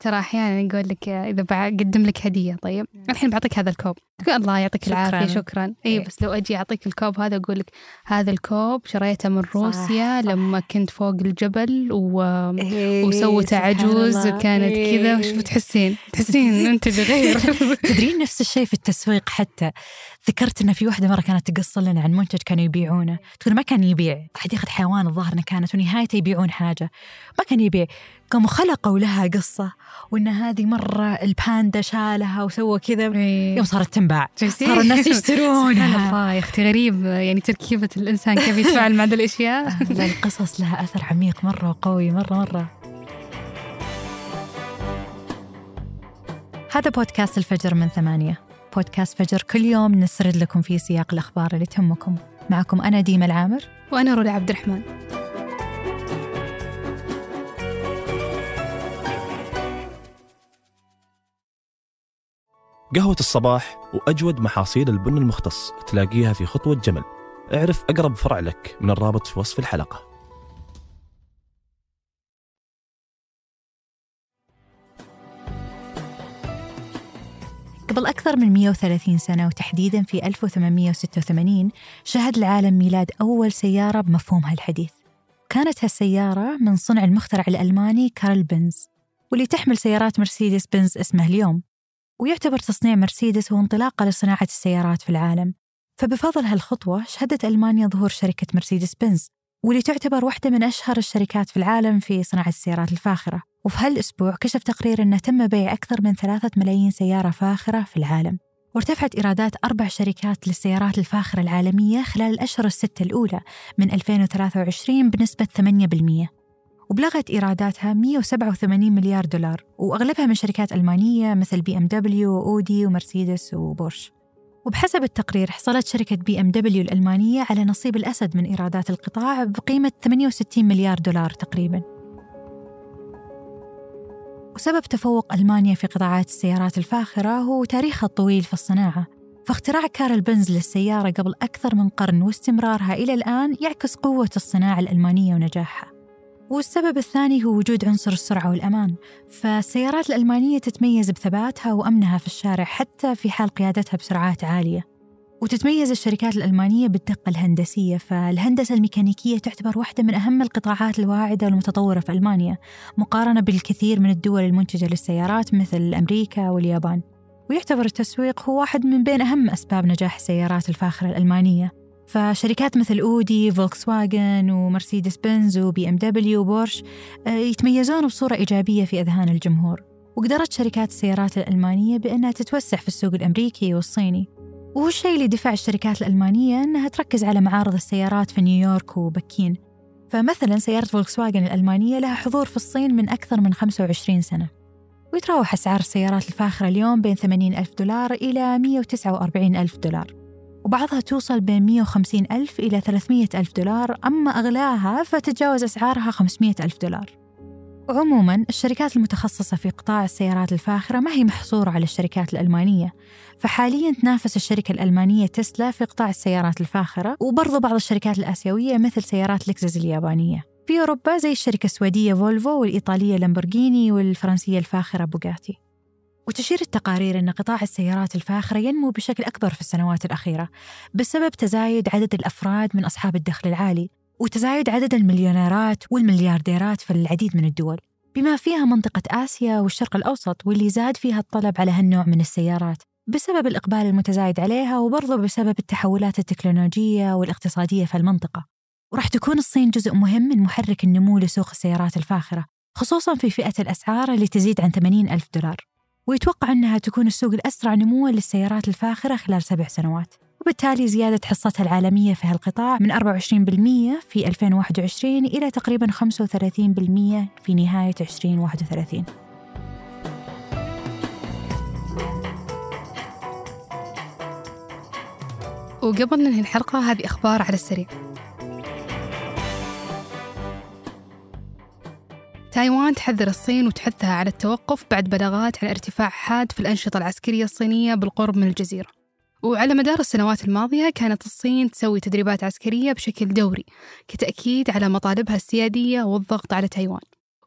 ترى أحيانا يقول لك إذا بقدم لك هدية طيب؟ الحين بعطيك هذا الكوب. تقول الله يعطيك شكراً. العافية شكرا. اي إيه. بس لو أجي أعطيك الكوب هذا أقول لك هذا الكوب شريته من روسيا صح. لما كنت فوق الجبل و... إيه، وسوته عجوز. وكانت كذا إيه. وش تحسين تحسين أنت بغير. تدرين نفس الشيء في التسويق حتى. ذكرت ان في واحدة مرة كانت تقص لنا عن منتج كانوا يبيعونه. تقول ما كان يبيع. حديقه حيوان الظاهر انها كانت ونهايته يبيعون حاجة. ما كان يبيع. قاموا خلقوا لها قصة. وإن هذه مرة الباندا شالها وسوى كذا يوم صارت تنباع. صار الناس يشترونها الله يا أختي غريب يعني تركيبة الإنسان كيف يتفاعل مع هذه الأشياء. لا القصص لها أثر عميق مرة وقوي مرة مرة. هذا بودكاست الفجر من ثمانية. بودكاست فجر كل يوم نسرد لكم فيه سياق الأخبار اللي تهمكم. معكم أنا ديما العامر. وأنا رولا عبد الرحمن. قهوة الصباح وأجود محاصيل البن المختص تلاقيها في خطوة جمل. اعرف أقرب فرع لك من الرابط في وصف الحلقة. قبل أكثر من 130 سنة وتحديدا في 1886 شهد العالم ميلاد أول سيارة بمفهومها الحديث كانت هالسيارة من صنع المخترع الألماني كارل بنز واللي تحمل سيارات مرسيدس بنز اسمه اليوم. ويعتبر تصنيع مرسيدس هو انطلاقة لصناعة السيارات في العالم. فبفضل هالخطوة شهدت ألمانيا ظهور شركة مرسيدس بنز واللي تعتبر واحدة من أشهر الشركات في العالم في صناعة السيارات الفاخرة. وفي هالأسبوع كشف تقرير أنه تم بيع أكثر من ثلاثة ملايين سيارة فاخرة في العالم. وارتفعت إيرادات أربع شركات للسيارات الفاخرة العالمية خلال الأشهر الستة الأولى من 2023 بنسبة 8% وبلغت إيراداتها 187 مليار دولار وأغلبها من شركات ألمانية مثل بي أم دبليو وأودي ومرسيدس وبورش. وبحسب التقرير حصلت شركة بي إم دبليو الألمانية على نصيب الأسد من إيرادات القطاع بقيمة 68 مليار دولار تقريباً. وسبب تفوق ألمانيا في قطاعات السيارات الفاخرة هو تاريخها الطويل في الصناعة. فاختراع كارل بنز للسيارة قبل أكثر من قرن واستمرارها إلى الآن يعكس قوة الصناعة الألمانية ونجاحها. والسبب الثاني هو وجود عنصر السرعة والأمان. فالسيارات الألمانية تتميز بثباتها وأمنها في الشارع حتى في حال قيادتها بسرعات عالية. وتتميز الشركات الألمانية بالدقة الهندسية. فالهندسة الميكانيكية تعتبر واحدة من أهم القطاعات الواعدة والمتطورة في ألمانيا مقارنة بالكثير من الدول المنتجة للسيارات مثل أمريكا واليابان. ويعتبر التسويق هو واحد من بين أهم أسباب نجاح السيارات الفاخرة الألمانية. فشركات مثل أودي، فولكس واجن ومرسيدس بنز وبي إم دبليو وبورش آه، يتميزون بصورة إيجابية في أذهان الجمهور. وقدرت شركات السيارات الألمانية بأنها تتوسع في السوق الأمريكي والصيني. وهو الشيء اللي دفع الشركات الألمانية أنها تركز على معارض السيارات في نيويورك وبكين. فمثلا سيارة فولكس واجن الألمانية لها حضور في الصين من أكثر من 25 سنة. ويتراوح أسعار السيارات الفاخرة اليوم بين 80 ألف دولار إلى 149 ألف دولار. وبعضها توصل بين 150 ألف إلى 300 ألف دولار أما أغلاها فتتجاوز أسعارها 500 ألف دولار. وعموما الشركات المتخصصة في قطاع السيارات الفاخرة ما هي محصورة على الشركات الألمانية. فحاليا تنافس الشركة الألمانية تسلا في قطاع السيارات الفاخرة وبرضو بعض الشركات الآسيوية مثل سيارات لكزس اليابانية. في أوروبا زي الشركة السويدية فولفو والإيطالية لامبورغيني والفرنسية الفاخرة بوغاتي. وتشير التقارير أن قطاع السيارات الفاخرة ينمو بشكل أكبر في السنوات الأخيرة بسبب تزايد عدد الأفراد من أصحاب الدخل العالي وتزايد عدد المليونيرات والمليارديرات في العديد من الدول بما فيها منطقة آسيا والشرق الأوسط واللي زاد فيها الطلب على هالنوع من السيارات بسبب الإقبال المتزايد عليها وبرضه بسبب التحولات التكنولوجية والاقتصادية في المنطقة. وراح تكون الصين جزء مهم من محرك النمو لسوق السيارات الفاخرة خصوصا في فئة الأسعار اللي تزيد عن 80 ألف دولار. ويتوقع أنها تكون السوق الأسرع نمواً للسيارات الفاخرة خلال سبع سنوات. وبالتالي زيادة حصتها العالمية في هالقطاع من 24% في 2021 إلى تقريبا 35% في نهاية 2031 وقبل ننهي الحلقة هذه أخبار على السريع. تايوان تحذر الصين وتحثها على التوقف بعد بلاغات عن ارتفاع حاد في الأنشطة العسكرية الصينية بالقرب من الجزيرة. وعلى مدار السنوات الماضية كانت الصين تسوي تدريبات عسكرية بشكل دوري كتأكيد على مطالبها السيادية والضغط على تايوان.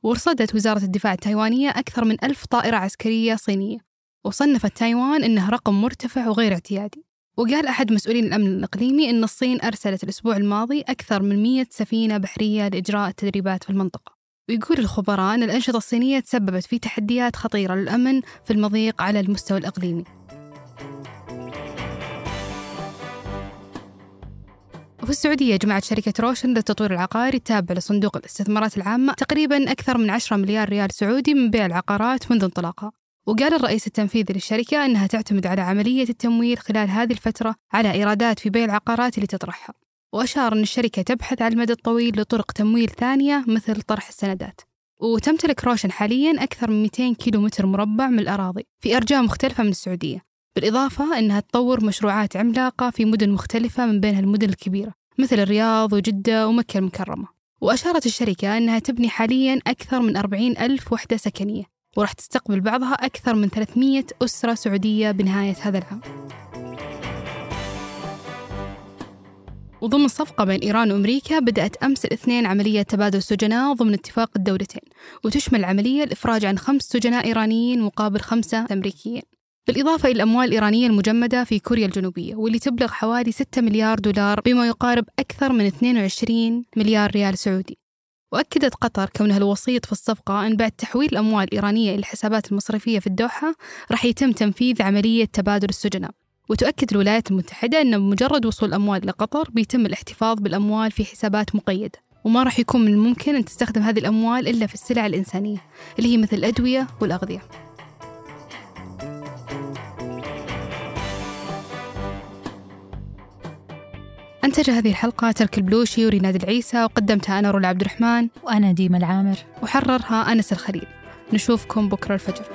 ورصدت وزارة الدفاع التايوانية أكثر من ألف طائرة عسكرية صينية. وصنفت تايوان إنه رقم مرتفع وغير اعتيادي. وقال أحد مسؤولين الأمن الإقليمي أن الصين أرسلت الأسبوع الماضي أكثر من 100 سفينة بحرية لإجراء التدريبات في المنطقة. ويقول الخبراء أن الأنشطة الصينية تسببت في تحديات خطيرة للأمن في المضيق على المستوى الإقليمي. وفي السعودية جمعت شركة روشن للتطوير العقاري التابعة لصندوق الاستثمارات العامة. تقريبا أكثر من 10 مليار ريال سعودي من بيع العقارات منذ انطلاقها. وقال الرئيس التنفيذي للشركة أنها تعتمد على عملية التمويل خلال هذه الفترة على إيرادات في بيع العقارات اللي تطرحها. وأشار أن الشركة تبحث على المدى الطويل لطرق تمويل ثانية مثل طرح السندات. وتمتلك روشن حاليا أكثر من 200 كيلو متر مربع من الأراضي في أرجاء مختلفة من السعودية. بالإضافة أنها تطور مشروعات عملاقة في مدن مختلفة من بينها المدن الكبيرة مثل الرياض وجدة ومكة المكرمة. وأشارت الشركة أنها تبني حاليا أكثر من 40 ألف وحدة سكنية وراح تستقبل بعضها أكثر من 300 أسرة سعودية بنهاية هذا العام. وضمن صفقة بين إيران وأمريكا بدأت أمس الاثنين عملية تبادل سجناء ضمن اتفاق الدولتين وتشمل العملية الإفراج عن خمس سجناء إيرانيين مقابل خمسة أمريكيين. بالإضافة إلى الأموال الإيرانية المجمدة في كوريا الجنوبية واللي تبلغ حوالي 6 مليار دولار بما يقارب أكثر من 22 مليار ريال سعودي. وأكدت قطر كونها الوسيط في الصفقة أن بعد تحويل الأموال الإيرانية إلى الحسابات المصرفية في الدوحة راح يتم تنفيذ عملية تبادل السجناء. وتؤكد الولايات المتحدة أن بمجرد وصول الأموال لقطر بيتم الاحتفاظ بالأموال في حسابات مقيدة وما راح يكون من الممكن أن تستخدم هذه الأموال إلا في السلع الإنسانية اللي هي مثل الأدوية والأغذية. أنتج هذه الحلقة ترك البلوشي وريناد العيسى وقدمتها أنا رولا عبد الرحمن وأنا ديما العامر. وحررها أنس الخليل. نشوفكم بكرة الفجر.